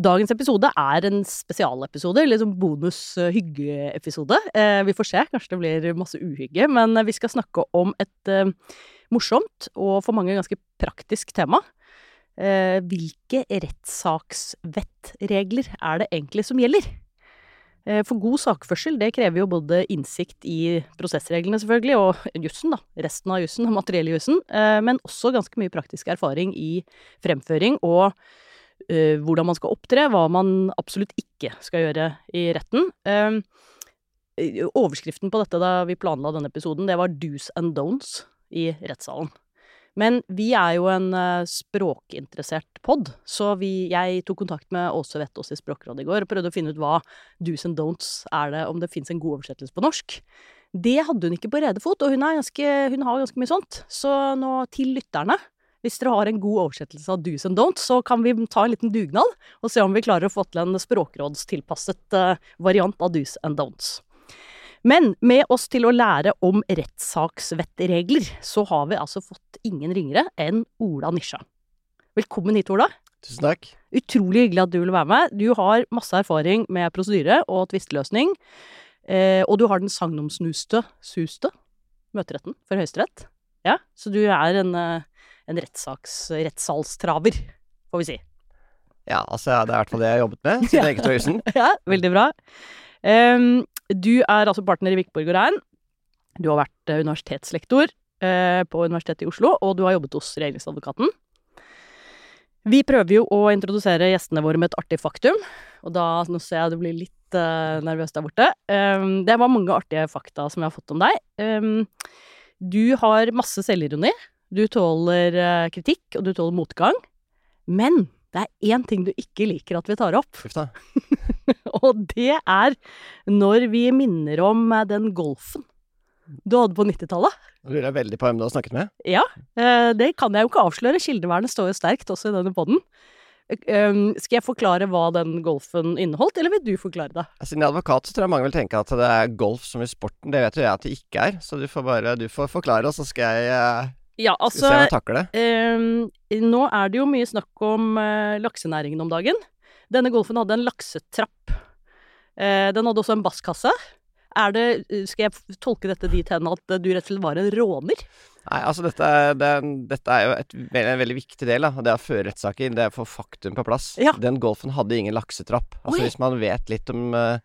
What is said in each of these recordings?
Dagens episode er en spesialepisode, sånn bonus-hyggeepisode. Eh, vi får se, kanskje det blir masse uhygge, men vi skal snakke om et eh, morsomt og for mange ganske praktisk tema. Eh, hvilke rettssaksvettregler er det egentlig som gjelder? Eh, for god sakførsel, det krever jo både innsikt i prosessreglene, selvfølgelig, og jussen, da. Resten av jussen, den materielle jussen. Eh, men også ganske mye praktisk erfaring i fremføring og hvordan man skal opptre, hva man absolutt ikke skal gjøre i retten. Uh, overskriften på dette da vi planla denne episoden, det var do's and don'ts i rettssalen. Men vi er jo en uh, språkinteressert pod, så vi, jeg tok kontakt med Åse Vettås i Språkrådet i går og prøvde å finne ut hva do's and don'ts er det, om det fins en god oversettelse på norsk. Det hadde hun ikke på rede fot, og hun, ganske, hun har ganske mye sånt. Så nå til lytterne, hvis dere har en god oversettelse av do's and don'ts, så kan vi ta en liten dugnad og se om vi klarer å få til en språkrådstilpasset uh, variant av do's and don'ts. Men med oss til å lære om rettssaksvettregler, så har vi altså fått ingen ringere enn Ola Nisja. Velkommen hit, Ola. Tusen takk. Utrolig hyggelig at du vil være med. Du har masse erfaring med prosedyre og tvisteløsning. Eh, og du har den sagnomsnuste suste møteretten for Høyesterett. Ja, så du er en, en rettssalstraver, får vi si. Ja, altså det er i hvert fall det jeg har jobbet med siden eget Høysen. ja, veldig bra. Um, du er altså partner i Vikborg og Rein. Du har vært universitetslektor uh, på Universitetet i Oslo, og du har jobbet hos Regjeringsadvokaten. Vi prøver jo å introdusere gjestene våre med et artig faktum, og da Nå ser jeg du blir litt uh, nervøs der borte. Um, det var mange artige fakta som jeg har fått om deg. Um, du har masse selvironi. Du tåler uh, kritikk, og du tåler motgang. Men det er én ting du ikke liker at vi tar opp. Og det er når vi minner om den golfen du hadde på 90-tallet. Nå lurer jeg veldig på hvem du har snakket med. Ja, eh, det kan jeg jo ikke avsløre. Kildevernet står jo sterkt også i denne poden. Skal jeg forklare hva den golfen inneholdt, eller vil du forklare det? Siden jeg er advokat, så tror jeg mange vil tenke at det er golf som i sporten. Det vet jo jeg at det ikke er, så du får bare du får forklare, og så skal jeg ja, altså, Skal se om jeg takler det. Eh, nå er det jo mye snakk om eh, laksenæringen om dagen. Denne golfen hadde en laksetrapp. Eh, den hadde også en basskasse. Er det, skal jeg tolke dette dit hen at du rett og slett var en råner? Nei, altså dette det, dette er jo et, en veldig viktig del av det å føre rettssaker. Det er å få faktum på plass. Ja. Den golfen hadde ingen laksetrapp. Altså Oi. Hvis man vet litt om uh,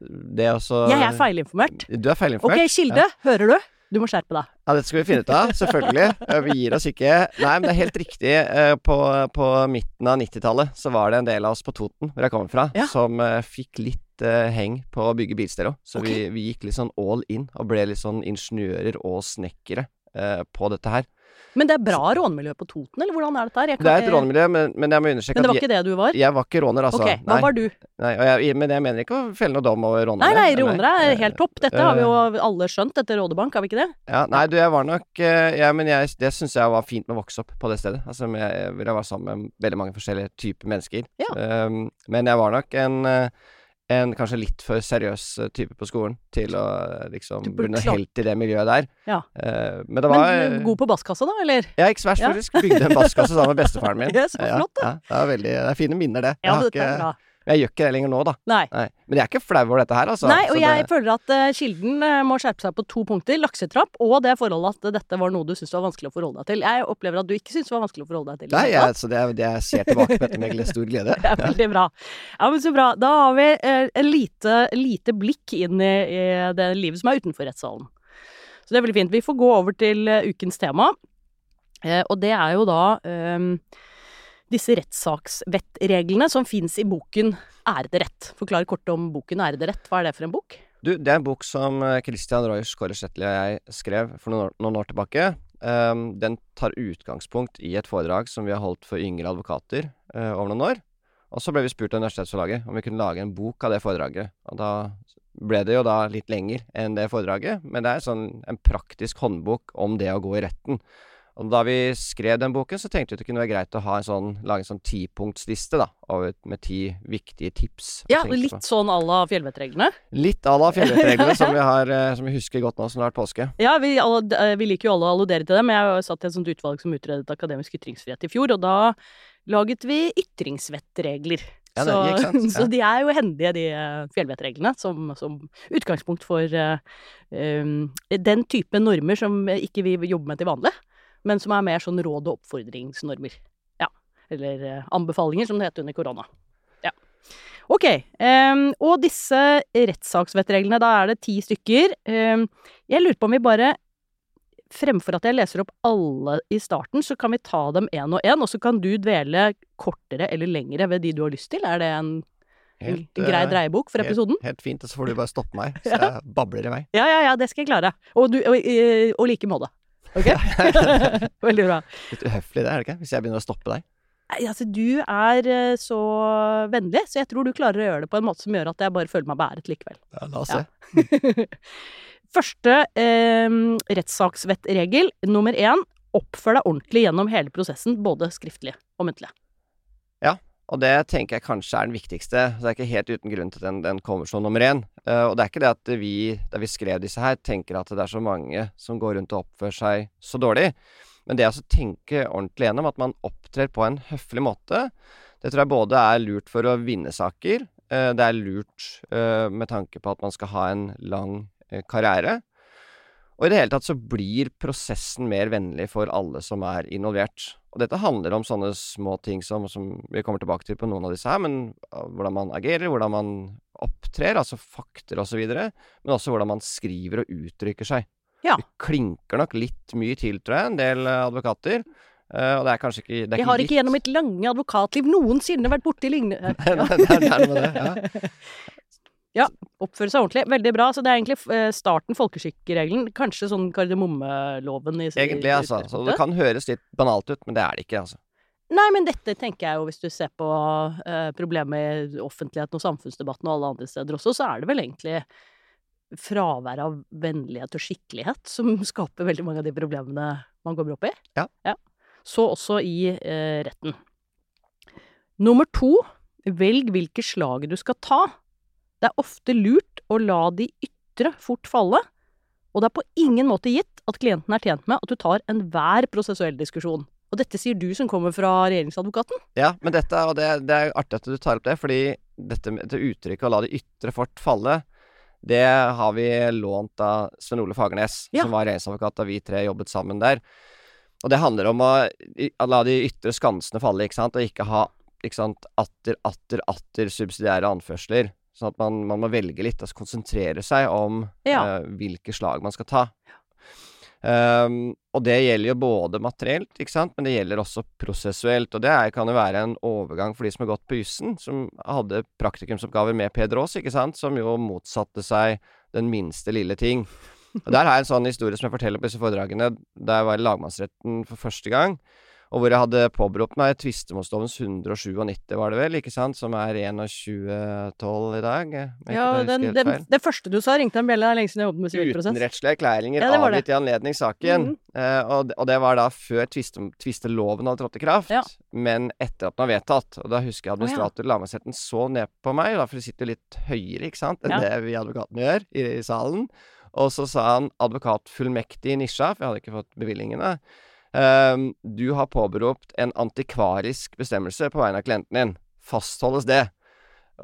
det også Jeg er feilinformert. Du er feilinformert. Ok, Kilde, Ja. hører du? Du må skjerpe deg. Ja, dette skal vi finne ut av, selvfølgelig. Vi gir oss ikke. Nei, men det er helt riktig. Eh, På, på midten av 90-tallet så var det en del av oss på Toten, hvor jeg kommer fra, Ja. som eh, fikk litt uh, heng på å bygge bilstereo. Så okay. vi, vi gikk litt sånn all in, og ble litt sånn ingeniører og snekkere uh, på dette her. Men det er bra rånemiljø på Toten, eller hvordan er dette her? Det er et rånemiljø, men, men jeg må understreke Men det var at ikke det du var? jeg, var ikke råner, altså. ok, hva nei, var du? nei, jeg, men jeg mener ikke å felle noe dom over rånere. Nei, nei, rånere er helt topp. Dette har vi jo Eh, alle skjønt etter Rådebank, har vi ikke det? Ja, nei, du, jeg var nok eh, Ja, men jeg, det syns jeg var fint med å vokse opp på det stedet. Altså, jeg, ville være sammen med veldig mange forskjellige typer mennesker. Ja. Um, men jeg var nok en, eh, en kanskje litt for seriøs eh, type på skolen til å eh, liksom noe helt i det miljøet der. Ja. Uh, men det var Men god på basskassa, da, eller? Jeg ikke svært Ja. faktisk. Bygde en basskasse sammen med bestefaren min. Ja, så flott, Ja, ja, det, er veldig, det er fine minner, det. Ja, jeg, har er ikke, bra. Jeg gjør ikke det lenger nå, da. Nei. Nei. Men jeg er ikke flau over dette her, altså. Nei, og jeg det, føler at uh, Kilden uh, må skjerpe seg på to punkter. Laksetrapp og det forholdet at dette var noe du syntes var vanskelig å forholde deg til. Jeg opplever at du ikke syntes det var vanskelig å forholde deg til. nei, jeg, så det, er- det jeg ser tilbake på dette med stor glede. Det er veldig bra. Ja, men Så bra. Da har vi eh, en lite, lite blikk inn i, i det livet som er utenfor rettssalen. Så det er veldig fint. Vi får gå over til ukens tema. Og det er jo da eh, disse rettssaksvettreglene som fins i boken Ærede rett. Forklar kort om boken Ærede rett. Hva er det for en bok? Du, det er en bok som eh, Christian Reusch Kåre Sletli og jeg skrev for noen år, noen år tilbake. Um, den tar utgangspunkt i et foredrag som vi har holdt for yngre advokater uh, over noen år. Og så ble vi spurt av Universitetsforlaget om vi kunne lage en bok av det foredraget. Og da ble det jo da litt lenger enn det foredraget, men det er sånn en praktisk håndbok om det å gå i retten. Og da vi skrev den boken, så tenkte vi at det kunne være greit å ha en sånn, lage en sånn tipunktsliste, da, med ti viktige tips. Ja, på. litt sånn à la fjellvettreglene. Litt à la fjellvettreglene, som, vi har, eh, som vi husker godt nå som det har vært påske. Ja, vi, eh, vi liker jo alle å alludere til dem. Jeg satt i et sånt utvalg som utredet akademisk ytringsfrihet i fjor, og da laget vi ytringsvettregler. Ja, det- ja. så de er jo hendige, de eh, fjellvettreglene, som, som utgangspunkt for uh, um, den type normer som ikke vi jobber med til vanlig, men som er mer sånn råd- og oppfordringsnormer. Ja. Eller eh, anbefalinger, som det heter under korona. Ja. Ok. Um, og disse rettssaksvettreglene, da er det ti stykker. Um, jeg lurer på om vi bare Fremfor at jeg leser opp alle i starten, så kan vi ta dem én og én, og så kan du dvele kortere eller lengre ved de du har lyst til. Er det en, Helt, en grei eh, dreiebok for helt- episoden? Helt, fint, og så får du bare stoppe meg, så jeg babler i vei. Ja, ja, ja, det skal jeg klare. Og, du, og, og like måte. Ok? Veldig bra. Litt uhøflig det, er det ikke? Hvis jeg begynner å stoppe deg. Nei, altså, du er eh, så vennlig, så jeg tror du klarer å gjøre det på en måte som gjør at jeg bare føler meg beæret likevel. Ja, la oss Ja. se. Første eh, rettssaksvettregel, nummer én, oppfør deg ordentlig gjennom hele prosessen, både skriftlig og muntlig. Og det tenker jeg kanskje er den viktigste. Så det er ikke helt uten grunn til at den, den kommer som nummer én. Uh, og det er ikke det at vi, da vi skrev disse her, tenker at det er så mange som går rundt og oppfører seg så dårlig. Men det å tenke ordentlig gjennom at man opptrer på en høflig måte, det tror jeg både er lurt for å vinne saker, uh, det er lurt uh, med tanke på at man skal ha en lang karriere. Og i det hele tatt så blir prosessen mer vennlig for alle som er involvert. Og dette handler om sånne små ting som, som vi kommer tilbake til på noen av disse her, men uh, hvordan man agerer, hvordan man opptrer, altså fakter osv., men også hvordan man skriver og uttrykker seg. Ja. Det klinker nok litt mye til, tror jeg, en del uh, advokater. Uh, og det er kanskje ikke det er Jeg har ikke, ikke gjennom mitt lange advokatliv noensinne vært borti lignende det er det er noe med det, ja. Oppføre seg ordentlig. Veldig bra. Så det er egentlig eh, starten folkeskikkeregelen. Kanskje sånn kardemommeloven i Egentlig, altså. Så det kan høres litt banalt ut, men det er det ikke, altså. Nei, men dette tenker jeg jo, hvis du ser på eh, problemet i offentligheten og samfunnsdebatten og alle andre steder også, så er det vel egentlig fravær av vennlighet og skikkelighet som skaper veldig mange av de problemene man kommer opp i. Ja. Så også i eh, retten. Nummer to, velg hvilke slag du skal ta. Det er ofte lurt å la de ytre fort falle, og det er på ingen måte gitt at klienten er tjent med at du tar enhver prosessuell diskusjon. Og dette sier du som kommer fra regjeringsadvokaten. Ja, men dette, og det, det er artig at du tar opp det, fordi dette, dette uttrykket å la det ytre fort falle, det har vi lånt av Sven Ole Fagernes, Ja. som var regjeringsadvokat da vi tre jobbet sammen der. Og det handler om å, å la de ytre skansene falle, ikke sant, og ikke ha ikke sant, atter, atter, atter subsidiære anførsler. Sånn at man, man må velge litt, altså konsentrere seg om Ja. eh, hvilke slag man skal ta. Um, og det gjelder jo både materielt, ikke sant, men det gjelder også prosessuelt. Og det er, kan jo være en overgang for de som har gått på jussen, som hadde praktikumsoppgaver med Peder Aas, ikke sant, som jo motsatte seg den minste lille ting. Og Der har jeg en sånn historie som jeg forteller på disse foredragene, da jeg var i lagmannsretten for første gang. Og hvor jeg hadde påberopt meg tvistemålslovens 197, var det vel, ikke sant, som er 2112 i dag? ikke Ja, den, den, det første du sa, ringte en bjelle. Det er lenge siden jeg jobbet med sivilprosess. Utenrettslige erklæringer Ja, avgitt i anledning saken. Mhm. Eh, og, og det var da før tviste- tvisteloven hadde trådt i kraft, Ja. men etter at den var vedtatt. Og da husker jeg ja. administrator i lagmannsretten så ned på meg, da, for de sitter jo litt høyere, ikke sant, enn Ja. det vi advokatene gjør i, i salen. Og så sa han advokatfullmektig Nisja, for jeg hadde ikke fått bevillingene. Ehm, du har påberopt en antikvarisk bestemmelse på vegne av klienten din. Fastholdes det?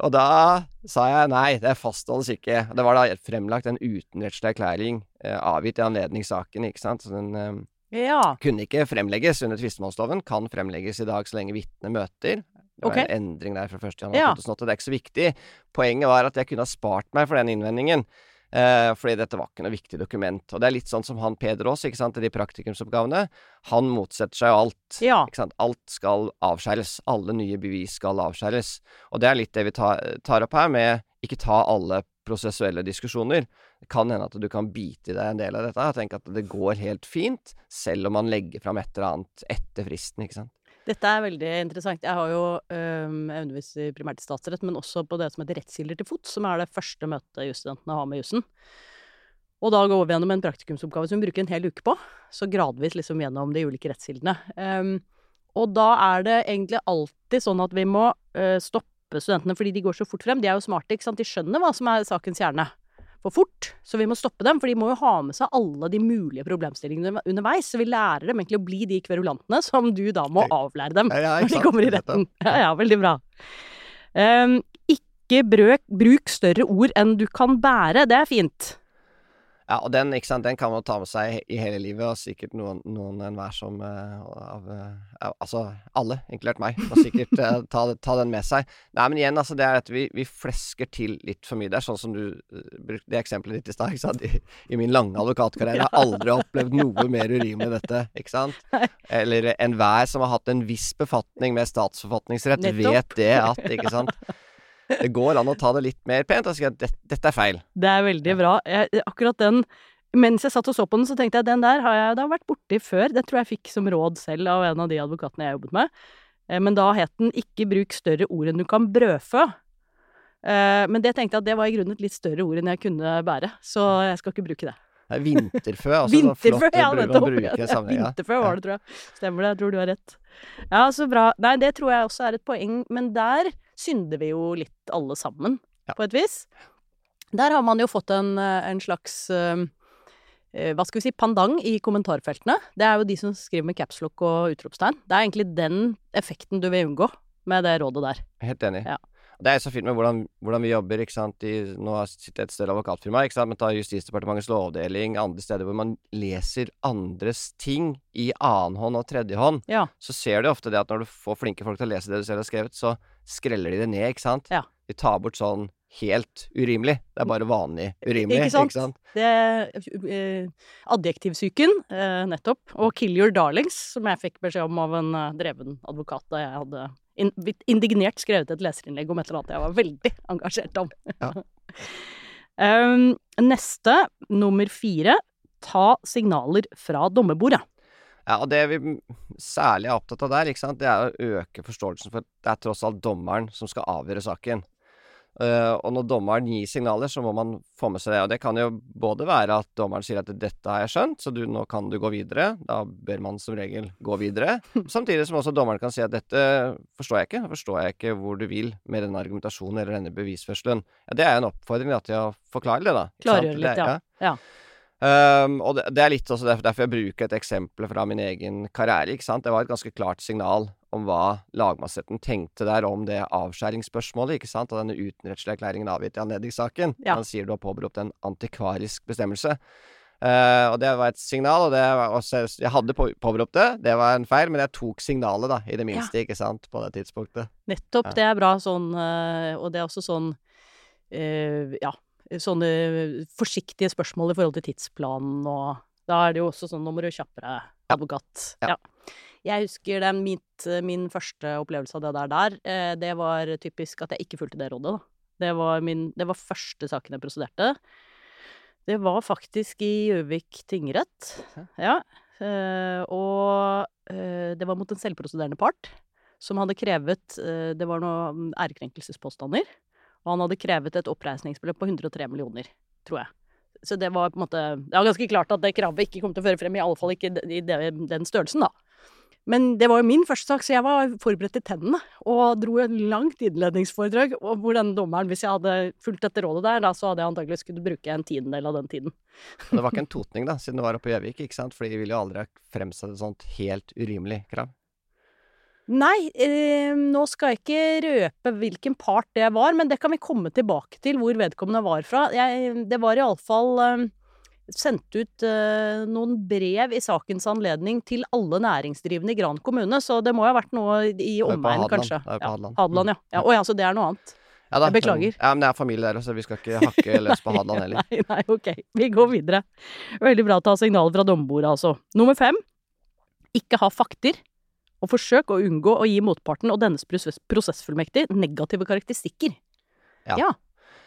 Og da sa jeg nei, det fastholdes ikke. Det var da fremlagt en utenrettslig erklæring eh, avgitt i anledning saken, ikke sant. Så den eh, Ja. kunne ikke fremlegges under tvistemålsloven, kan fremlegges i dag så lenge vitnet møter. Det var okay. en endring der fra 1. januar Ja. det er ikke så viktig. Poenget var at jeg kunne ha spart meg for den innvendingen. Eh, fordi dette var ikke noe viktig dokument. Og det er litt sånn som han Peder Aas, ikke sant, i de praktikumsoppgavene. Han motsetter seg jo alt. Ja. Ikke sant? Alt skal avskjæres. Alle nye bevis skal avskjæres. Og det er litt det vi tar, tar opp her, med ikke ta alle prosessuelle diskusjoner. Det kan hende at du kan bite i deg en del av dette og tenke at det går helt fint, selv om man legger fram et eller annet etter fristen, ikke sant. Dette er veldig interessant. Jeg har jo um, jeg underviser primært i statsrett, men også på det som heter rettskilder til fots, som er det første møtet jusstudentene har med jussen. Og da går vi gjennom en praktikumsoppgave som vi bruker en hel uke på. Så gradvis liksom gjennom de ulike rettskildene. Um, og da er det egentlig alltid sånn at vi må uh, stoppe studentene fordi de går så fort frem. De er jo smarte, ikke sant. De skjønner hva som er sakens kjerne. For fort. Så vi må stoppe dem, for de må jo ha med seg alle de mulige problemstillingene underveis. Så vi lærer dem egentlig å bli de kverulantene som du da må avlære dem Ja, ja, når de kommer i retten. Ja, ja, veldig bra. Um, ikke brøk, bruk større ord enn du kan bære. Det er fint. Ja, og den, sant, den kan man ta med seg i hele livet, og sikkert noen, noen enhver som uh, av, uh, Altså alle, inkludert meg, må sikkert uh, ta, ta den med seg. Nei, men igjen, altså, det er at vi, vi flesker til litt for mye. Det er sånn som du brukte det eksempelet ditt i stad, ikke sant. I, I min lange advokatkarriere har jeg aldri opplevd noe mer urimelig enn dette, ikke sant. Eller enhver som har hatt en viss befatning med statsforfatningsrett, Nettopp. vet det at, ikke sant. Det går an å ta det litt mer pent og si at dette, er feil. Det er veldig bra. Jeg, akkurat den Mens jeg satt og så på den, så tenkte jeg den der har jeg da vært borti før. Det tror jeg jeg fikk som råd selv av en av de advokatene jeg jobbet med. Eh, Men da het den 'ikke bruk større ord enn du kan brødfø'. Eh, Men det tenkte jeg at det var i grunnen et litt større ord enn jeg kunne bære, så jeg skal ikke bruke det. Er vinterfø. Altså, Vinterfø, ja, nettopp. Vinterfø var det, tror jeg. Stemmer det, jeg tror du har rett. Ja, så bra. Nei, det tror jeg også er et poeng, men der synder vi jo litt alle sammen, Ja. på et vis. Der har man jo fått en, eh, en slags eh, eh, hva skal vi si, pandang i kommentarfeltene. Det er jo de som skriver med capslock og utropstegn. Det er egentlig den effekten du vil unngå med det rådet der. Helt enig. Ja. Det er så fint med hvordan, hvordan vi jobber. ikke sant? I, nå sitter jeg et større advokatfirma, ikke sant? men ta Justisdepartementets lovdeling, andre steder hvor man leser andres ting i annen hånd og tredje hånd, Ja. så ser du ofte det at når du får flinke folk til å lese det du selv har skrevet, så skreller de det ned, ikke sant? Ja. De tar bort sånn helt urimelig. Det er bare vanlig urimelig. Ikke sant? Det er eh, adjektivsyken, eh, nettopp. Og 'kill your darlings', som jeg fikk beskjed om av en eh, dreven advokat da jeg hadde indignert skrevet et leserinnlegg om et eller annet jeg var veldig engasjert om. Ja. um, neste, nummer fire, ta signaler fra dommerbordet. Ja, og det vi særlig er opptatt av der, ikke sant, det er å øke forståelsen for at det er tross alt dommeren som skal avgjøre saken. Eh, og når dommeren gir signaler, så må man få med seg det. Og det kan jo både være at dommeren sier at 'dette har jeg skjønt, så du, nå kan du gå videre'. Da bør man som regel gå videre. Samtidig som også dommeren kan si at 'dette forstår jeg ikke'. Da forstår jeg ikke hvor du vil med denne argumentasjonen eller denne bevisførselen. Ja, det er jo en oppfordring da, til å forklare det, da. Klargjøre litt, ja. ja. Um, og det, det er litt også derfor, derfor jeg bruker et eksempel fra min egen karriere. ikke sant? Det var et ganske klart signal om hva lagmannsretten tenkte der om det avskjæringsspørsmålet, ikke sant? Og denne utenrettslige erklæringen avgitt i anledningssaken. Ja. Han sier du har påberopt en antikvarisk bestemmelse. Uh, og det var et signal, og det var også, jeg hadde på, påberopt det, det var en feil, men jeg tok signalet, da, i det minste, ikke sant, på det tidspunktet. Nettopp, Ja. det er bra sånn, eh, og det er også sånn uh, Ja, sånne forsiktige spørsmål i forhold til tidsplanen og Da er det jo også sånn Nå må du kjappe deg, advokat. Ja. Ja. Jeg husker den, mitt, min første opplevelse av det der der. eh, Det var typisk at jeg ikke fulgte det rådet, da. Det var, min, det var første saken jeg prosederte. Det var faktisk i Gjøvik tingrett. Ja. eh, Og eh, det var mot en selvprosederende part som hadde krevet eh, Det var noen ærekrenkelsespåstander. Og han hadde krevet et oppreisningsbeløp på 103 millioner, tror jeg. Så det var på en måte Det var ganske klart at det kravet ikke kom til å føre frem, i alle fall ikke i den størrelsen, da. Men det var jo min første sak, så jeg var forberedt til tennene. Og dro et langt innledningsforedrag hvor denne dommeren, hvis jeg hadde fulgt dette rådet der, da, så hadde jeg antagelig skulle bruke en tiendedel av den tiden. Og det var ikke en totning, da, siden du var oppe i Gjøvik, ikke sant, fordi de ville jo aldri ha fremsatt et sånt helt urimelig krav. Nei, eh, nå skal jeg ikke røpe hvilken part det var, men det kan vi komme tilbake til hvor vedkommende var fra. Jeg, det var iallfall eh, sendt ut eh, noen brev i sakens anledning til alle næringsdrivende i Gran kommune, så det må jo ha vært noe i var på omegn, Hadeland. kanskje. Det er på ja, Hadeland. Hadeland, ja. ja. Å ja, så det er noe annet. Ja, da, Jeg beklager. Ja, men det er familie der så vi skal ikke hakke løs på Hadeland heller. Nei, nei, ok. Vi går videre. Veldig bra å ta signaler fra dommerbordet, altså. Nummer fem. Ikke ha fakter. Og forsøk å unngå å gi motparten og dennes prosess prosessfullmektig negative karakteristikker. Ja.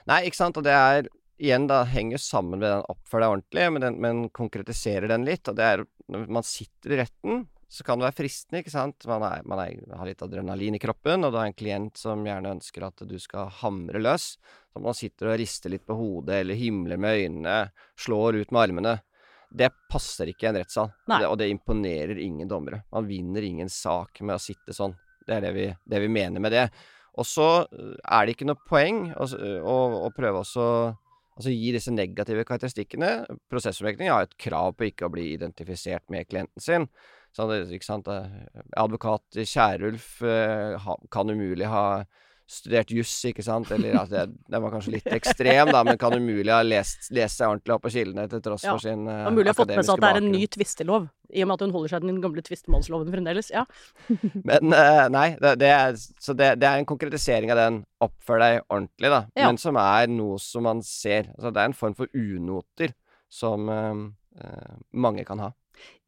Nei, ikke sant, og det er igjen da henger sammen med den oppfør deg ordentlig, men, den, men konkretiserer den litt, og det er når man sitter i retten, så kan det være fristende, ikke sant. Man, er, man er, har litt adrenalin i kroppen, og du har en klient som gjerne ønsker at du skal hamre løs. Så man sitter og rister litt på hodet, eller himler med øynene, slår ut med armene. Det passer ikke i en rettssal, det, og det imponerer ingen dommere. Man vinner ingen sak med å sitte sånn. Det er det vi, det vi mener med det. Og så øh, er det ikke noe poeng å, s- å, å prøve også Altså gi disse negative karakteristikkene. Prosessomrekning har et krav på ikke å bli identifisert med klienten sin. Så ikke sant? eh, Advokat Kjærulf eh, kan umulig ha studert juss, ikke sant? Eller at det, det var kanskje litt ekstrem, da, men kan umulig ha lest, lest seg ordentlig opp på kildene til tross Ja, for sin eh, Det er mulig ha fått med seg at det er en ny tvistelov, i og med at hun holder seg til den gamle tvistemålsloven fremdeles. Ja. Men uh, nei, det, det er, så det, det er en konkretisering av den 'oppfør deg ordentlig', da. Ja. Men som er noe som man ser. Altså det er en form for unoter som uh, eh, mange kan ha.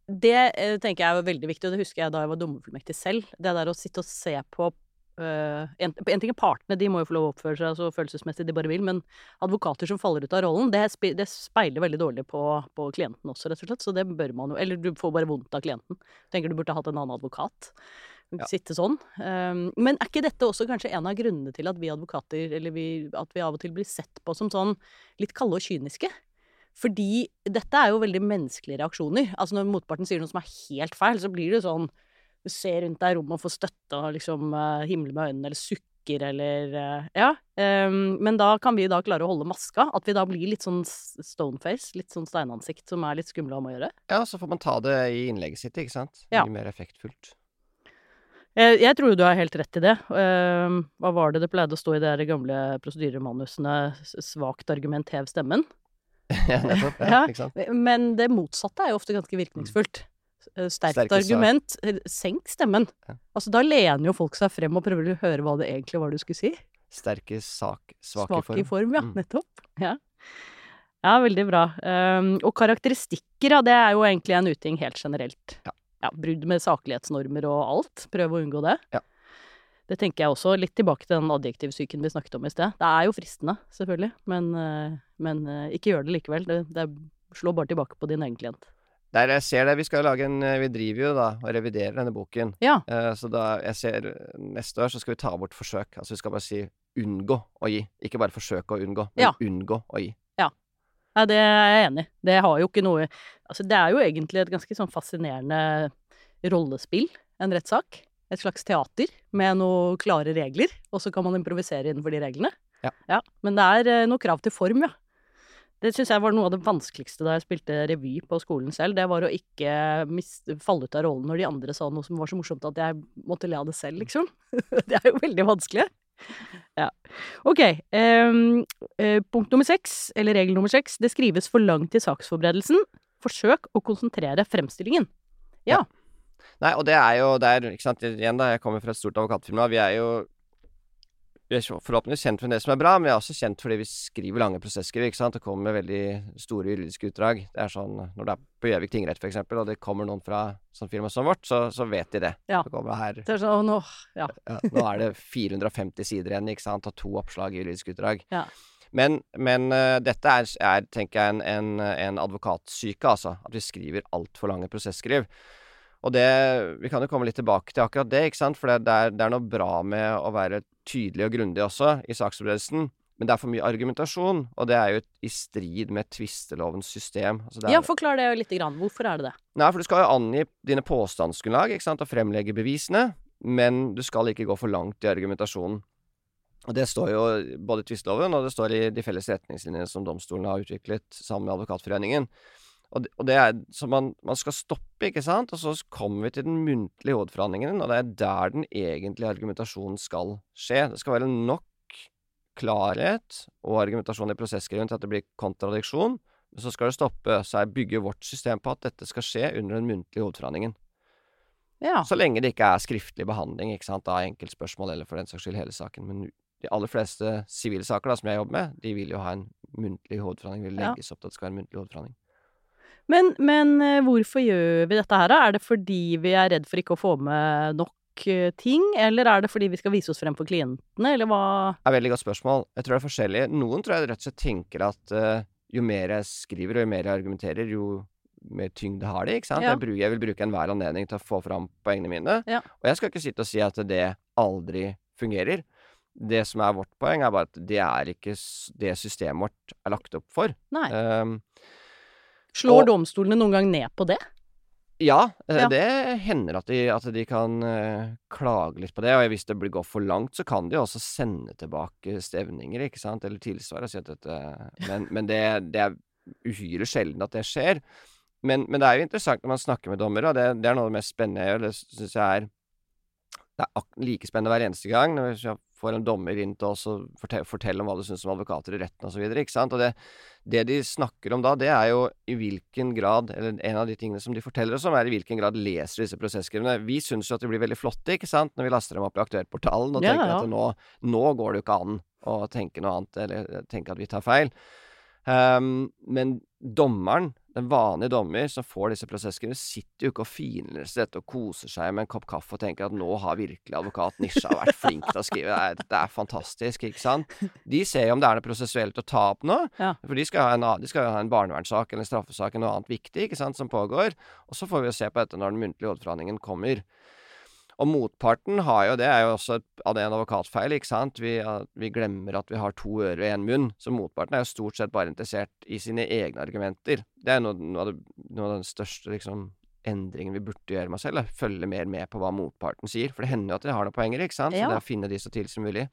Det eh, tenker jeg er veldig viktig, og det husker jeg da jeg var dommerfullmektig selv. Det der å sitte og se på eh, en, en ting er partene, de må jo få lov å oppføre seg så følelsesmessig de bare vil, men advokater som faller ut av rollen, det, spe- det speiler veldig dårlig på, på klienten også, rett og slett. Så det bør man jo Eller du får bare vondt av klienten. Tenker du burde hatt en annen advokat. Ja. Sitte sånn. Um, men er ikke dette også kanskje en av grunnene til at vi advokater, eller vi, at vi av og til blir sett på som sånn litt kalde og kyniske? Fordi dette er jo veldig menneskelige reaksjoner. Altså når motparten sier noe som er helt feil, så blir det sånn Du ser rundt deg i rommet og får støtte og liksom uh, himler med øynene eller sukker eller uh, Ja. Um, men da kan vi da klare å holde maska. At vi da blir litt sånn stoneface, litt sånn steinansikt, som er litt skumle om å gjøre. Ja, så får man ta det i innlegget sitt, ikke sant. Ja. Mye mer effektfullt. Jeg, jeg tror jo du har helt rett i det. Uh, hva var det det pleide å stå i de gamle prosedyremanusene? Svakt argument, hev stemmen. ja, nettopp. Ja, Ja. ikke sant. Men det motsatte er jo ofte ganske virkningsfullt. Eh, Sterkt Sterke argument. eh, Senk stemmen. Ja. Altså, da lener jo folk seg frem og prøver å høre hva det egentlig var du skulle si. Sterke sak, svak, Svak i form. ja. Mm. Nettopp. Ja. ja, veldig bra. Um, og karakteristikker, ja, det er jo egentlig en uting helt generelt. Ja. brudd med saklighetsnormer og alt. Prøv å unngå det. Ja. Det tenker jeg også. Litt tilbake til den adjektivsyken vi snakket om i sted. Det er jo fristende, selvfølgelig, men, eh, men ikke gjør det likevel. Det, det slår bare tilbake på din egen klient. Der jeg ser det, vi skal lage en eh, Vi driver jo da og reviderer denne boken. Ja. Uh, så da jeg ser eh, Neste år så skal vi ta bort forsøk. Altså vi skal bare si unngå å gi. Ikke bare forsøke å unngå, men Ja. unngå å gi. Ja, det er jeg enig i. Det har jo ikke noe Altså, det er jo egentlig et ganske sånn fascinerende rollespill, en rettssak. Et slags teater med noen klare regler, og så kan man improvisere innenfor de reglene. Ja. Men det er noe krav til form, ja. Det syns jeg var noe av det vanskeligste da jeg spilte revy på skolen selv. Det var å ikke miste, falle ut av rollen når de andre sa noe som var så morsomt at jeg måtte le av det selv, liksom. det er jo veldig vanskelig. Ja. Ok. eh, punkt nummer seks, eller regel nummer seks, det skrives for langt i saksforberedelsen. Forsøk å konsentrere fremstillingen. Ja. Nei, og det er jo det ikke sant, igjen da, jeg kommer fra et stort advokatfirma. Vi er jo vi er forhåpentligvis kjent for det som er bra, men vi er også kjent fordi vi skriver lange prosesskriv, ikke sant, og kommer med veldig store juridiske utdrag. Det er sånn når det er på Gjøvik tingrett, eksempel, og det kommer noen fra sånn firma som vårt, så, så vet de det. Ja. Det kommer her Det sånn, nå, ja. ja, Nå er det 450 sider igjen, ikke sant, og to oppslag i juridisk utdrag. Ja. Men, men uh, dette er, er, tenker jeg, en, en, en advokatsyke, altså. At vi skriver altfor lange prosesskriv. Og det Vi kan jo komme litt tilbake til akkurat det, ikke sant. For det, det, er, det er noe bra med å være tydelig og grundig også i saksforberedelsen. Men det er for mye argumentasjon, og det er jo i strid med tvistelovens system. Altså det ja, forklar det litt. grann. Hvorfor er det det? Nei, for du skal jo angi dine påstandsgrunnlag, ikke sant, og fremlegge bevisene, men du skal ikke gå for langt i argumentasjonen. Og det står jo både i tvisteloven, og det står i de felles retningslinjene som domstolene har utviklet sammen med Advokatforeningen. Og det, og det er Så man, man skal stoppe, ikke sant, og så kommer vi til den muntlige hovedforhandlingen, og det er der den egentlige argumentasjonen skal skje. Det skal være nok klarhet og argumentasjon i prosessgrunnen til at det blir kontradiksjon. Men Så skal det stoppe, så jeg bygger vårt system på at dette skal skje under den muntlige hovedforhandlingen. Ja. Så lenge det ikke er skriftlig behandling ikke sant, av enkeltspørsmål, eller for den saks skyld hele saken. Men de aller fleste sivile saker da, som jeg jobber med, de vil jo ha en muntlig hovedforhandling. Vil Ja. legges opp til at det skal være en muntlig hovedforhandling. Men, men eh, hvorfor gjør vi dette her, da? Er det fordi vi er redd for ikke å få med nok eh, ting, eller er det fordi vi skal vise oss frem for klientene, eller hva? Det er veldig godt spørsmål. Jeg tror det er forskjellig. Noen tror jeg rett og slett tenker at uh, jo mer jeg skriver og jo mer jeg argumenterer, jo mer tyngde har de, ikke sant. Ja. Jeg, jeg vil bruke enhver anledning til å få fram poengene mine. Ja. Og jeg skal ikke sitte og si at det aldri fungerer. Det som er vårt poeng, er bare at det er ikke det systemet vårt er lagt opp for. Nei. Um, Slår og- domstolene noen gang ned på det? Ja, eh, Ja. det hender at de, at de kan uh, klage litt på det. Og hvis det blir gått for langt, så kan de også sende tilbake stevninger, ikke sant, eller tilsvar. Si at dette, men men det, det er uhyre sjelden at det skjer. Men, men det er jo interessant når man snakker med dommere, og det, det er noe av det mest spennende jeg gjør. Det syns jeg er det er like spennende hver eneste gang når jeg får en dommer inn til oss og fortelle, fortelle om hva du syns om advokater i retten osv. Det, det de snakker om da, det er jo i hvilken grad Eller en av de tingene som de forteller oss om, er i hvilken grad leser disse prosesskrivene. Vi syns jo at de blir veldig flotte, ikke sant, når vi laster dem opp i Aktuellportalen og Ja, tenker at nå, nå går det jo ikke an å tenke noe annet, eller tenke at vi tar feil. Um, men dommeren, den vanlige dommer som får disse prosessskrivene, sitter jo ikke og finleser dette og koser seg med en kopp kaffe og tenker at nå har virkelig advokat Nisha vært flink til å skrive. Det er, fantastisk, ikke sant? De ser jo om det er noe prosessuelt å ta opp nå. Ja. For de skal, ha en, de skal jo ha en barnevernssak eller en straffesak eller noe annet viktig ikke sant, som pågår. Og så får vi jo se på dette når den muntlige hovedforhandlingen kommer. Og motparten har jo Det er jo også et, av det en advokatfeil, ikke sant. Vi, vi glemmer at vi har to ører og én munn. Så motparten er jo stort sett bare interessert i sine egne argumenter. Det er noe, noe, av, det, noe av den største liksom endringen vi burde gjøre med oss selv. Da. Følge mer med på hva motparten sier. For det hender jo at de har noen poenger, ikke sant. Så Ja. det er å finne de så tidlig som mulig.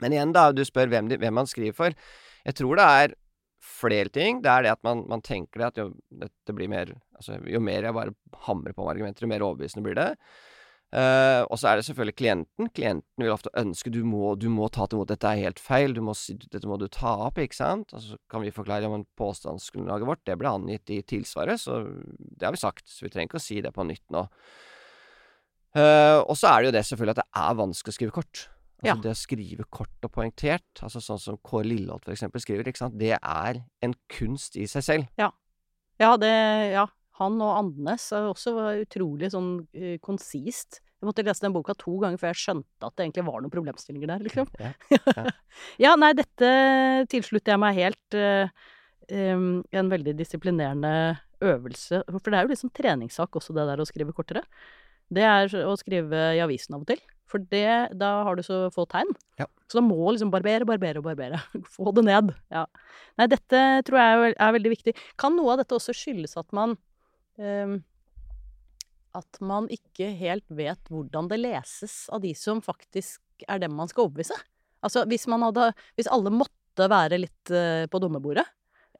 Men igjen, da, du spør hvem, de, hvem man skriver for. Jeg tror det er flere ting. Det er det at man, man tenker det at jo, dette blir mer Altså, jo mer jeg bare hamrer på med argumenter, jo mer overbevisende blir det. Eh, og så er det selvfølgelig klienten. Klienten vil ofte ønske du må, du må ta til mot dette er helt feil, du må dette må du ta opp, ikke sant? Og så kan vi forklare om påstandsgrunnlaget vårt, det ble angitt i tilsvaret, så det har vi sagt, så vi trenger ikke å si det på nytt nå. Uh, og så er det jo det selvfølgelig at det er vanskelig å skrive kort. Altså Ja. Det å skrive kort og poengtert, altså sånn som Kåre Lilleholt eksempel skriver, det er en kunst i seg selv. Ja, det Ja. Han og Andenes er også utrolig sånn uh, konsist. Jeg måtte lese den boka to ganger før jeg skjønte at det egentlig var noen problemstillinger der, liksom. Ja, ja, nei, dette tilslutter jeg meg helt. Uh, um, en veldig disiplinerende øvelse. For det er jo liksom treningssak også, det der å skrive kortere. Det er å skrive i avisen av og til. For det, da har du så få tegn. Ja. Så da må liksom barbere, barbere og barbere. Få det ned. Ja. Nei, dette tror jeg er, veldig viktig. Kan noe av dette også skyldes at man At man ikke helt vet hvordan det leses av de som faktisk er dem man skal overbevise? Altså hvis hadde Hvis alle måtte være litt eh, på dommerbordet,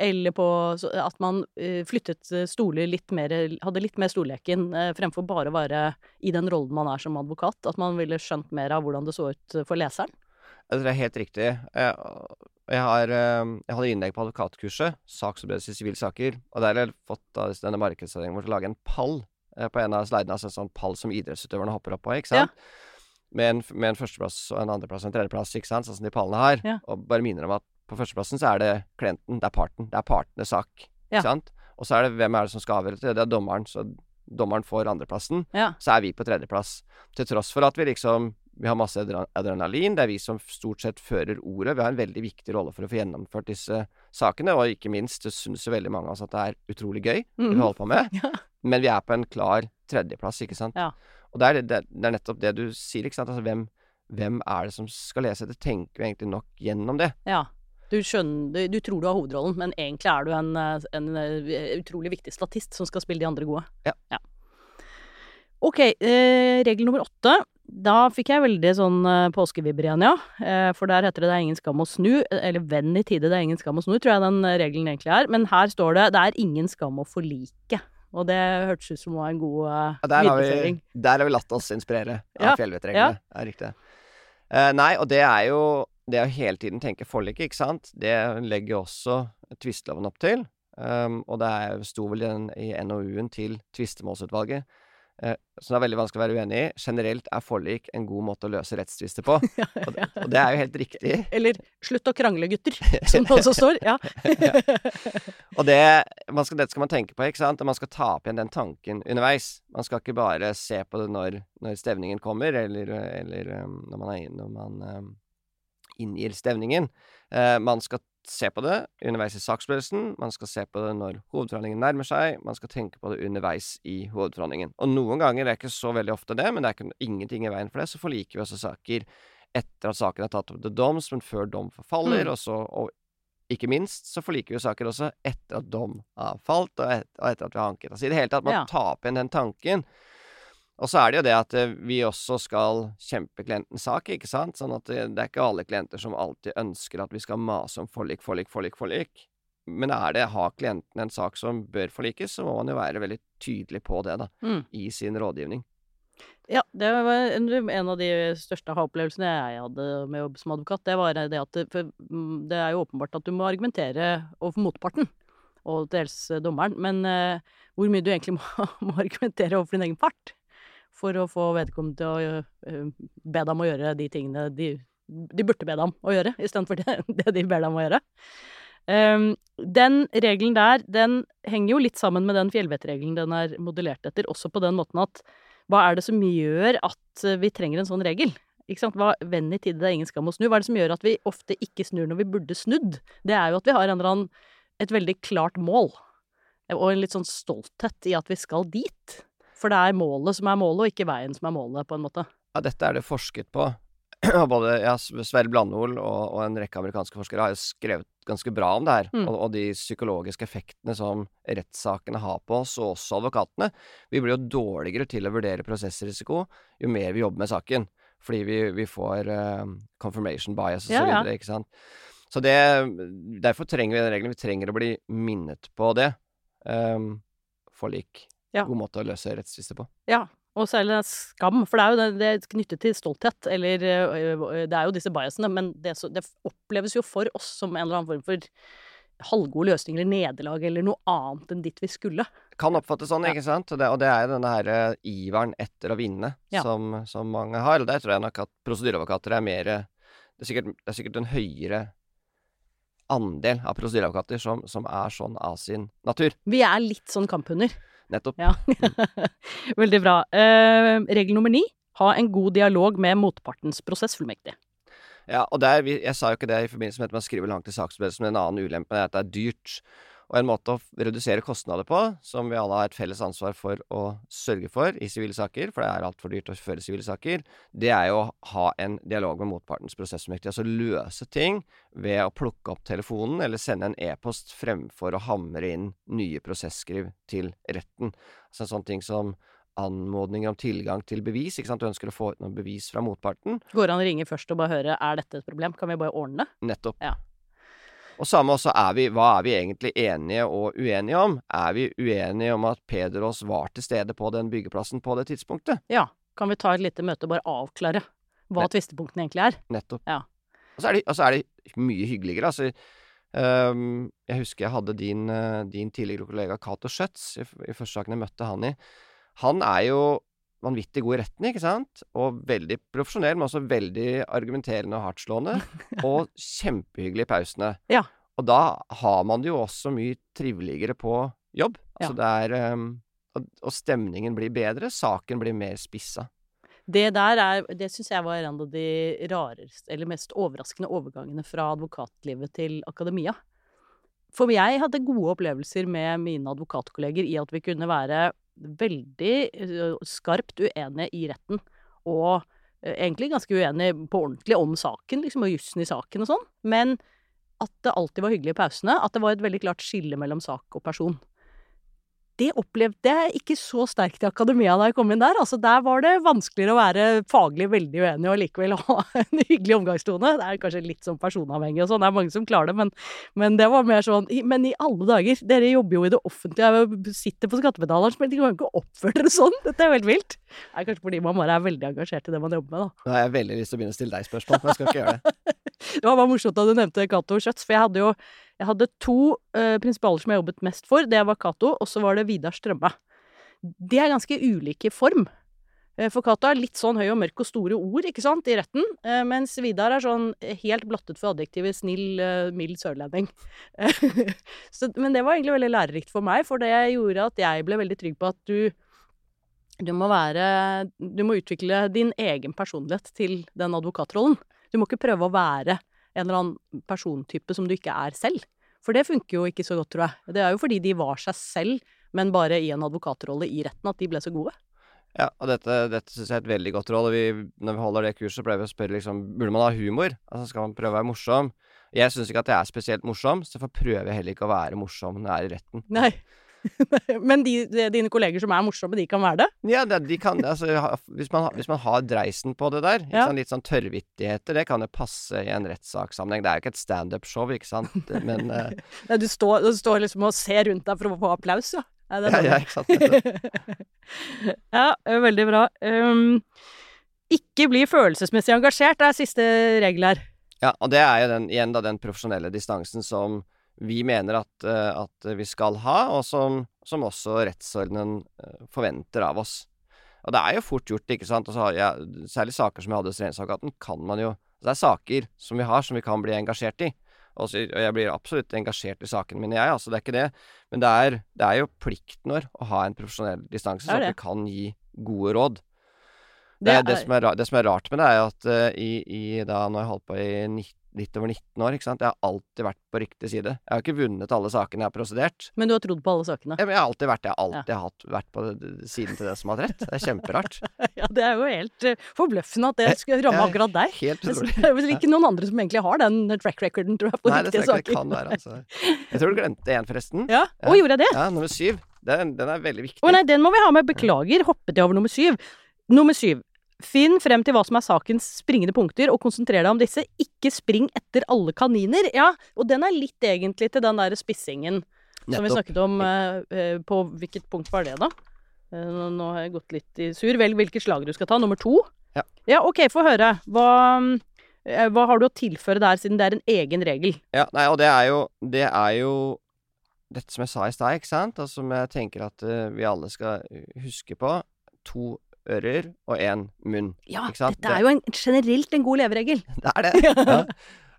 eller på at man eh, flyttet stoler litt mer Hadde litt mer storleken eh, fremfor bare å være i den rollen man er som advokat. At man ville skjønt mer av hvordan det så ut for leseren. Det er helt riktig. Jeg, jeg, har, eh, jeg hadde innlegg på advokatkurset, saksforberedelse i sivile saker, og der har jeg fått da, denne markedsavdelingen vår til å lage en pall eh, på en av slidene, altså en sånn pall som idrettsutøverne hopper opp på, ikke sant? Med, en, med en førsteplass og en andreplass og en tredjeplass, ikke sant, sånn som de pallene har. Ja. Og bare minner om at på førsteplassen så er det klienten, det er parten, det er partenes sak, Ja. sant? Og så er det hvem er det som skal avgjøre det, det er dommeren, så dommeren får andreplassen Ja. så er vi på tredjeplass. Til tross for at vi liksom Vi har masse adrenalin, det er vi som stort sett fører ordet. Vi har en veldig viktig rolle for å få gjennomført disse sakene, og ikke minst så syns jo veldig mange av oss at det er utrolig gøy, det vi Mhm. holder på med. Ja. Men vi er på en klar tredjeplass, ikke sant. Ja. Og det er, det, det er nettopp det du sier, ikke sant. Altså hvem, hvem er det som skal lese? Det tenker vi egentlig nok gjennom det. Ja. Du skjønner du, tror du har hovedrollen, men egentlig er du en, eh, en eh, utrolig viktig statist som skal spille de andre gode. Ja. Ok, eh, regel nummer åtte. Da fikk jeg veldig sånn eh, påskevibber igjen, ja. Eh, for der heter det 'det er ingen skam å snu', eller 'venn i tide, det er ingen skam å snu', tror jeg den eh, regelen egentlig er. Men her står det 'det er ingen skam å forlike'. Og det hørtes ut som var en god eh, der, har vi, der har vi latt oss inspirere av Ja, fjellvettreglene. Ja. riktig. Uh, nei, og det er jo det å hele tiden tenke forliket, ikke sant. Det legger også tvisteloven opp til. Um, og det er- sto vel i, i NOU-en til tvistemålsutvalget, som det er veldig vanskelig å være uenig i. Generelt er forlik en god måte å løse rettstvister på. Og det, og det er jo helt riktig. Eller 'slutt å krangle, gutter', som det også står. Ja. Og det, man skal, dette skal man tenke på, ikke sant? Og man skal ta opp igjen den tanken underveis. Man skal ikke bare se på det når, når stevningen kommer, eller, eller um, når man, er, når man um, inngir stevningen. Uh, man skal se på det underveis i saksberedelsen, man skal se på det når hovedforhandlingen nærmer seg, man skal tenke på det underveis i hovedforhandlingen. Og noen ganger, det er ikke så veldig ofte det, men det er ikke ingenting i veien for det, så forliker vi også saker etter at saken er tatt opp til doms, men før dom forfaller, Mm. og så og ikke minst så forliker vi saker også etter at dom har falt, og, et, og etter at vi har anket. Altså i det hele tatt, man Ja. tar opp igjen den tanken. Og så er det jo det at eh, vi også skal kjempe klientens sak, ikke sant? Sånn at det, det er ikke alle klienter som alltid ønsker at vi skal mase om forlik, forlik, forlik, forlik. Men er det, har klienten en sak som bør forlikes, så må man jo være veldig tydelig på det, da, Mm. i sin rådgivning. Ja, det var en, av de største aha-opplevelsene jeg hadde med å jobbe som advokat. Det var det at det, for mm, det er jo åpenbart at du må argumentere overfor motparten, og dels eh, dommeren. Men uh, hvor mye du egentlig må, må argumentere overfor din egen part for å få vedkommende til å eh, be dem å gjøre de tingene de, de burde be dem å gjøre, istedenfor det, det de ber dem å gjøre. Um, den regelen der, den henger jo litt sammen med den fjellvettregelen den er modellert etter, også på den måten at hva er det som gjør at vi trenger en sånn regel? Ikke sant? Hva, Venn i tide, det er ingen skam å snu. Hva er det som gjør at vi ofte ikke snur når vi burde snudd? Det er jo at vi har en eller annen, et veldig klart mål, og en litt sånn stolthet i at vi skal dit. For det er målet som er målet, og ikke veien som er målet, på en måte. Ja, dette er det forsket på. Både ja, Sverre Blandol og, og en rekke amerikanske forskere har jo skrevet ganske bra om det her. Mm. Og, og de psykologiske effektene som rettssakene har på oss, og også advokatene. Vi blir jo dårligere til å vurdere prosessrisiko jo mer vi jobber med saken. Fordi vi, vi får uh, confirmation bias og så Ja, ja. videre, ikke sant. Så det Derfor trenger vi den regelen. Vi trenger å bli minnet på det. Um, forlik. Ja. God måte å løse rettstvister på. Ja, og særlig skam, for det er jo det, det er knyttet til stolthet, eller Det er jo disse biasene, men det, det oppleves jo for oss som en eller annen form for halvgod løsning eller nederlag eller noe annet enn ditt vi skulle. Kan oppfattes sånn, Ja. ikke sant? Og det, og det er denne her iveren etter å vinne Ja. som, som mange har. Og der tror jeg nok at prosedyreadvokater er mer Det er sikkert, det er sikkert en høyere andel av prosedyreadvokater som, som er sånn av sin natur. Vi er litt sånn kamphunder. Nettopp. Ja. Veldig bra. Eh, regel nummer ni. Ha en god dialog med motpartens prosessfullmektig. Ja, og der, jeg sa jo ikke det i forbindelse med at man skriver langt i saksberedelsen, men en annen ulempe er at det er dyrt. Og en måte å redusere kostnader på, som vi alle har et felles ansvar for å sørge for i sivile saker, for det er altfor dyrt å føre sivile saker, det er jo å ha en dialog med motpartens prosessfullmektig. Altså løse ting ved å plukke opp telefonen eller sende en e-post fremfor å hamre inn nye prosesskriv til retten. Altså en sånn ting som anmodninger om tilgang til bevis. ikke sant? Du ønsker å få ut noe bevis fra motparten. Går det an å ringe først og bare høre er dette et problem, kan vi bare ordne det? Nettopp. Ja. Og samme også er vi, hva er vi egentlig enige og uenige om? Er vi uenige om at Pederås var til stede på den byggeplassen på det tidspunktet? Ja. Kan vi ta et lite møte og bare avklare hva Ne- tvistepunktene egentlig er? Nettopp. Ja. Og så er det, og så er det mye hyggeligere. Altså, Um, jeg husker jeg hadde din, øh, din tidligere kollega Cato Schjøtz i, i første saken jeg møtte han i. Han er jo vanvittig god i retten, ikke sant? Og veldig profesjonell, men også veldig argumenterende og hardtslående. og kjempehyggelig i pausene. Ja. Og da har man det jo også mye triveligere på jobb. Det er um, og, og stemningen blir bedre, saken blir mer spissa. Det der er, det syns jeg var en av de rareste, eller mest overraskende overgangene fra advokatlivet til akademia. For jeg hadde gode opplevelser med mine advokatkolleger i at vi kunne være veldig skarpt uenige i retten, og egentlig ganske uenige på ordentlig om saken, liksom, og jussen i saken og sånn, men at det alltid var hyggelig i pausene, at det var et veldig klart skille mellom sak og person det opplevde jeg ikke så sterkt i akademia da jeg kom inn der. Altså, der var det vanskeligere å være faglig veldig uenig og likevel ha en hyggelig omgangstone. Det er kanskje litt sånn personavhengig og sånn, det er mange som klarer det, men, men det var mer sånn Men i alle dager, dere jobber jo i det offentlige, jeg sitter på skattebetaleren, men de kan jo ikke oppføre dere sånn! Dette er jo helt vilt. Det er kanskje fordi man bare er veldig engasjert i det man jobber med, da. Nå har jeg veldig lyst til å begynne å stille deg spørsmål, men jeg skal ikke gjøre det. Det var bare morsomt at du nevnte Cato Schjøtz, for jeg hadde jo jeg hadde to uh, prinsipaler som jeg jobbet mest for. Det var Cato, og så var det Vidar Strømme. De er ganske ulike form. Eh, For Cato er litt sånn høy og mørk og store ord, ikke sant, i retten. eh, Mens Vidar er sånn helt blottet for adjektivet snill, mild sørlending. så, men det var egentlig veldig lærerikt for meg, for det gjorde at jeg ble veldig trygg på at du du må være Du må utvikle din egen personlighet til den advokatrollen. Du må ikke prøve å være en eller annen persontype som du ikke er selv. For det funker jo ikke så godt, tror jeg. Det er jo fordi de var seg selv, men bare i en advokatrolle i retten, at de ble så gode. Ja, og dette, dette syns jeg er et veldig godt råd. Vi, når vi holder det kurset, pleier vi å spørre liksom Burde man ha humor? Altså Skal man prøve å være morsom? Jeg syns ikke at jeg er spesielt morsom, så derfor prøver jeg heller ikke å være morsom når jeg er i retten. Nei. Men de, de, dine kolleger som er morsomme, de kan være det? Ja, det, de kan altså, hvis, man, hvis man har dreisen på det der, Ja. sant, litt sånn tørrvittigheter, det kan jo passe i en rettssakssammenheng. Det er jo ikke et standup-show, ikke sant, men uh... Nei, du, står, du står liksom og ser rundt deg for å få applaus, ja. Nei, det ja, er ja, ikke sant. ja, veldig bra. Um, ikke bli følelsesmessig engasjert er siste regel her. Ja, og det er jo den, igjen da den profesjonelle distansen som vi mener at, eh, at vi skal ha, og som, som også rettsordenen eh, forventer av oss. Og det er jo fort gjort, ikke sant. Så særlig saker som jeg hadde hos Regjeringsadvokaten, kan man jo Det er saker som vi har, som vi kan bli engasjert i. Også, og jeg blir absolutt engasjert i sakene mine, jeg. Altså, det er ikke det. Men det er, det er jo plikten vår å ha en profesjonell distanse, så at vi kan gi gode råd. Det, Det er, det, som er, det som er rart med det, er at uh, i, i da Nå har jeg holdt på i nitt- litt over 19 år, ikke sant. Jeg har alltid vært på riktig side. Jeg har ikke vunnet alle sakene jeg har prosedert. Men du har trodd på alle sakene. Ja, men jeg har alltid vært det. Jeg har alltid hatt, vært på siden til den som har hatt rett. Det er kjemperart. Ja, det er jo helt uh, forbløffende at det skulle ramme Ja, akkurat deg. Helt utrolig. Det er vel ikke noen andre som egentlig har den track recorden, tror jeg, på Nei, det riktige saker. Nei, det kan være. Altså. Jeg tror du glemte én, forresten. Ja, Å, gjorde jeg det? Ja, nummer syv. Den, den er veldig viktig. Å nei, den må vi ha med. Beklager, hoppet jeg over nummer syv. Nummer syv. Finn frem til hva som er sakens springende punkter, og konsentrer deg om disse. Ikke spring etter alle kaniner. Ja, og den er litt egentlig til den der spissingen som vi snakket om eh, eh, På hvilket punkt var det, da? Eh, nå, har jeg gått litt i sur. Velg hvilket slag du skal ta? Nummer to? Ja. Ja, ok, få høre. Hva, eh, hva har du å tilføre der, siden det er en egen regel? Ja, nei, og det er jo Det er jo dette som jeg sa i stad, ikke sant? Og som jeg tenker at uh, vi alle skal huske på. To ører og én munn. Ja, dette er jo en, generelt en god leveregel. Det er det. ja.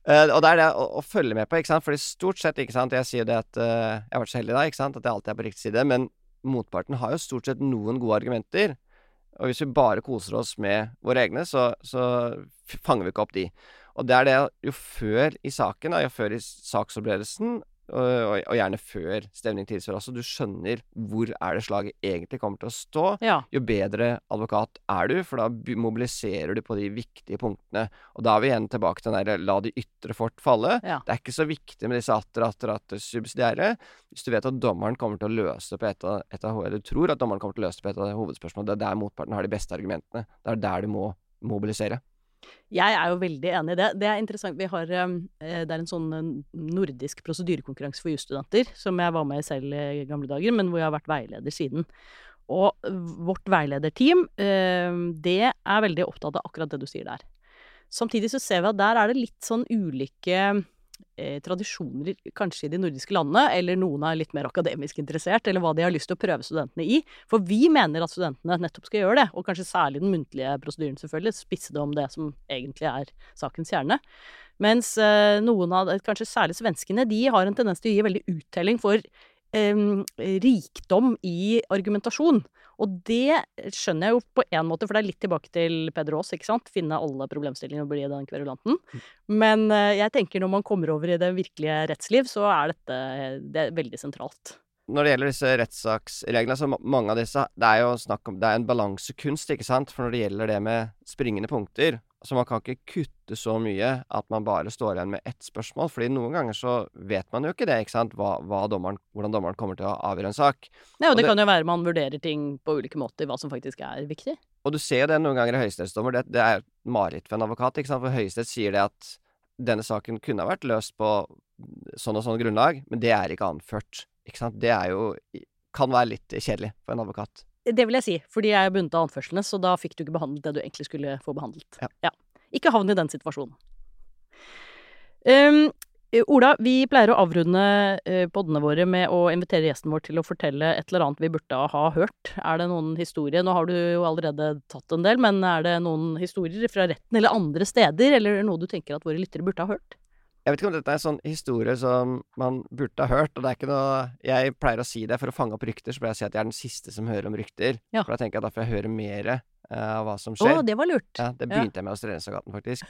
Uh, og det er det å, å følge med på, ikke sant. Fordi stort sett, ikke sant, jeg sier det at uh, Jeg har vært så heldig da, ikke sant, at jeg alltid er på riktig side. Men motparten har jo stort sett noen gode argumenter. Og hvis vi bare koser oss med våre egne, så, så fanger vi ikke opp de. Og det er det jo før i saken, da, jo før i saksforberedelsen, og, og, gjerne før stevning tilsvarer også, du skjønner hvor er det slaget egentlig kommer til å stå Ja. jo bedre advokat er du, for da mobiliserer du på de viktige punktene. Og da er vi igjen tilbake til den der la de ytre fort falle. Ja. Det er ikke så viktig med disse atter, atter, atter subsidiære. Hvis du vet at dommeren kommer til å løse på et av, et av eller du tror at dommeren kommer til å løse på et av hovedspørsmålene, det er der motparten har de beste argumentene. Det er der du må mobilisere. Jeg er jo veldig enig i det. Det er interessant. Vi har, eh, det er en sånn eh, nordisk prosedyrekonkurranse for jusstudenter, som jeg var med i selv i gamle dager, men hvor jeg har vært veileder siden. Og vårt veilederteam, eh, det er veldig opptatt av akkurat det du sier der. Samtidig så ser vi at der er det litt sånn ulike eh, tradisjoner, kanskje i de nordiske landene, eller noen er litt mer akademisk interessert, eller hva de har lyst til å prøve studentene i. For vi mener at studentene nettopp skal gjøre det, og kanskje særlig den muntlige prosedyren, selvfølgelig, spisse det om det som egentlig er sakens kjerne. Mens eh, noen av, kanskje særlig svenskene, de har en tendens til å gi veldig uttelling for eh, rikdom i argumentasjon. Og det skjønner jeg jo på en måte, for det er litt tilbake til Peder Aas, ikke sant? Finne alle problemstillinger og bli den kverulanten. Men eh, jeg tenker når man kommer over i det virkelige rettsliv, så er dette det er veldig sentralt. Når det gjelder disse rettssaksreglene, så mange av disse Det er jo snakk om Det er en balansekunst, ikke sant? For når det gjelder det med springende punkter Så man kan ikke kutte så mye at man bare står igjen med ett spørsmål. Fordi noen ganger så vet man jo ikke det, ikke sant? Hva, hva dommeren, hvordan dommeren kommer til å avgjøre en sak. Nei, og Og det, det- kan jo være man vurderer ting på ulike måter, hva som faktisk er viktig. Og du ser jo det noen ganger i høyesterettsdommer. Det, det er mareritt for en advokat, ikke sant? For Høyesterett sier det at denne saken kunne ha vært løst på sånn og sånn grunnlag, men det er ikke anført. Ikke sant? Det er jo Kan være litt kjedelig for en advokat. Det vil jeg si, fordi jeg er bundet av anførslene, så da fikk du ikke behandlet det du egentlig skulle få behandlet. Ja. Ikke havn i den situasjonen. Um, Ola, vi pleier å avrunde podene poddene våre med å invitere gjesten vår til å fortelle et eller annet vi burde ha hørt. Er det noen historier? Nå har du jo allerede tatt en del, men er det noen historier fra retten eller andre steder, eller noe du tenker at våre lyttere burde ha hørt? Jeg vet ikke om dette er en sånn historie som man burde ha hørt, og det er ikke noe Jeg pleier å si det for å fange opp rykter, så pleier jeg å si at jeg er den siste som hører om rykter. Ja. For da tenker jeg at da får jeg høre mer eh, av hva som Å, skjer. det var lurt. Ja, det begynte jeg med hos Renestadgaten, faktisk.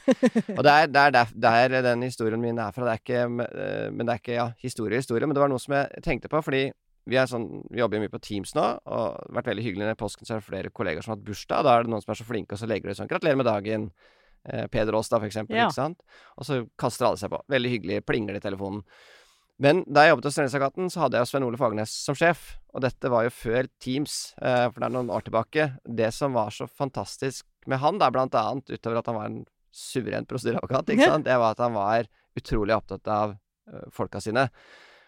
Og det er, det er der, der den historien min er fra. Det er ikke, eh, men det er ikke ja, historie historie, men det var noe som jeg tenkte på, fordi vi, er sånn, vi jobber jo mye på Teams nå, og det har vært veldig hyggelig. I påsken så er det flere kollegaer som har hatt bursdag, da er det noen som er så flinke, og så legger de sånn 'Gratulerer med dagen'. Eh, Peder Aas, da, for eksempel. Ja. Ikke sant? Og så kaster alle seg på. Veldig hyggelig. Plinger det i telefonen. Men da jeg jobbet hos Renestadgaten, så hadde jeg Sven Ole Fagernes som sjef. Og dette var jo før Teams, eh, for det er noen år tilbake. Det som var så fantastisk med han, da, blant annet, utover at han var en suveren prosedyreadvokat, ikke sant, det var at han var utrolig opptatt av uh, folka sine.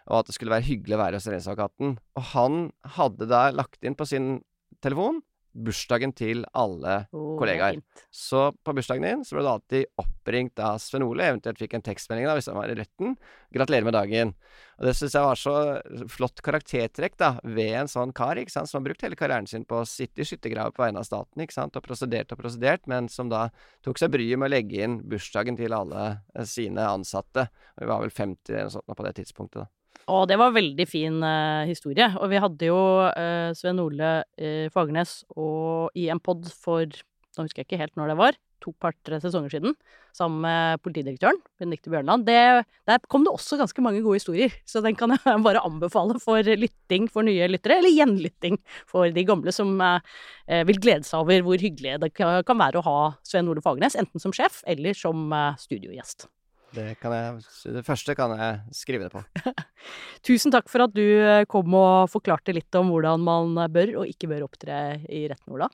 Og at det skulle være hyggelig å være hos Renestadgaten. Og han hadde da lagt inn på sin telefon bursdagen til alle oh, kollegaer. fint. så på bursdagen din så ble du alltid oppringt av Sven Ole, eventuelt fikk en tekstmelding da, hvis han var i retten. 'Gratulerer med dagen'. Og det syns jeg var så flott karaktertrekk da, ved en sånn kar ikke sant, som har brukt hele karrieren sin på å sitte i skyttergraver på vegne av staten ikke sant, og prosedert og prosedert, men som da tok seg bryet med å legge inn bursdagen til alle eh, sine ansatte. Vi var vel 50 eller noe sånt på det tidspunktet. da. Å, det var veldig fin eh, historie. Og vi hadde jo eh, Sven Ole eh, Fagernes og i en pod for Nå husker jeg ikke helt når det var. To par-tre sesonger siden. Sammen med politidirektøren, Benedicte Bjørnland. Det, der kom det også ganske mange gode historier. Så den kan jeg bare anbefale for lytting for nye lyttere. Eller gjenlytting for de gamle som eh, vil glede seg over hvor hyggelig det kan være å ha Sven Ole Fagernes. Enten som sjef eller som eh, studiogjest. Det, kan jeg, det første kan jeg skrive det på. Tusen takk for at du eh, kom og forklarte litt om hvordan man bør og ikke bør opptre i retten, Ola.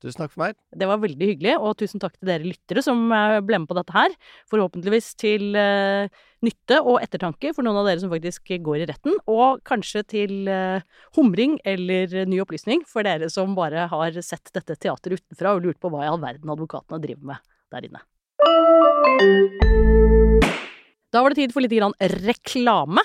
Tusen takk for meg. Det var veldig hyggelig, og tusen takk til dere lyttere som eh, ble med på dette her. Forhåpentligvis til eh, nytte og ettertanke for noen av dere som faktisk går i retten, og kanskje til eh, humring eller ny opplysning for dere som bare har sett dette teateret utenfra og lurt på hva i all verden advokatene driver med der inne. Da var det tid for litt grann reklame.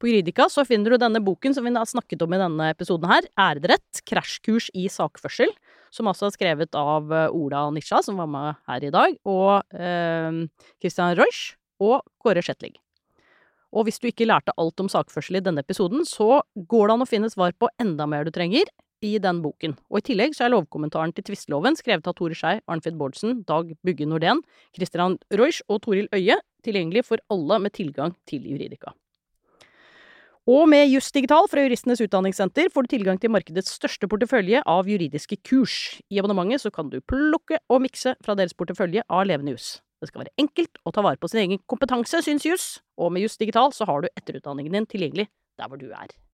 På Juridika så finner du denne boken som vi har snakket om i denne episoden her, Æredrett, krasjkurs i sakførsel, som altså er skrevet av eh, Ola Nisja, som var med her i dag, og eh, Christian Reusch og Kåre Shetling. Og hvis du ikke lærte alt om sakførsel i denne episoden, så går det an å finne svar på enda mer du trenger i den boken. Og i tillegg så er lovkommentaren til tvisteloven skrevet av Tore Skei, Arnfrid Bårdsen, Dag Bugge Nordén, Christian Reusch og Toril Øie, tilgjengelig for alle med tilgang til Juridika. Og med Juss Digital fra Juristenes Utdanningssenter får du tilgang til markedets største portefølje av juridiske kurs. I abonnementet så kan du plukke og mikse fra deres portefølje av levende juss. Det skal være enkelt å ta vare på sin egen kompetanse, syns juss, og med Juss Digital så har du etterutdanningen din tilgjengelig der hvor du er.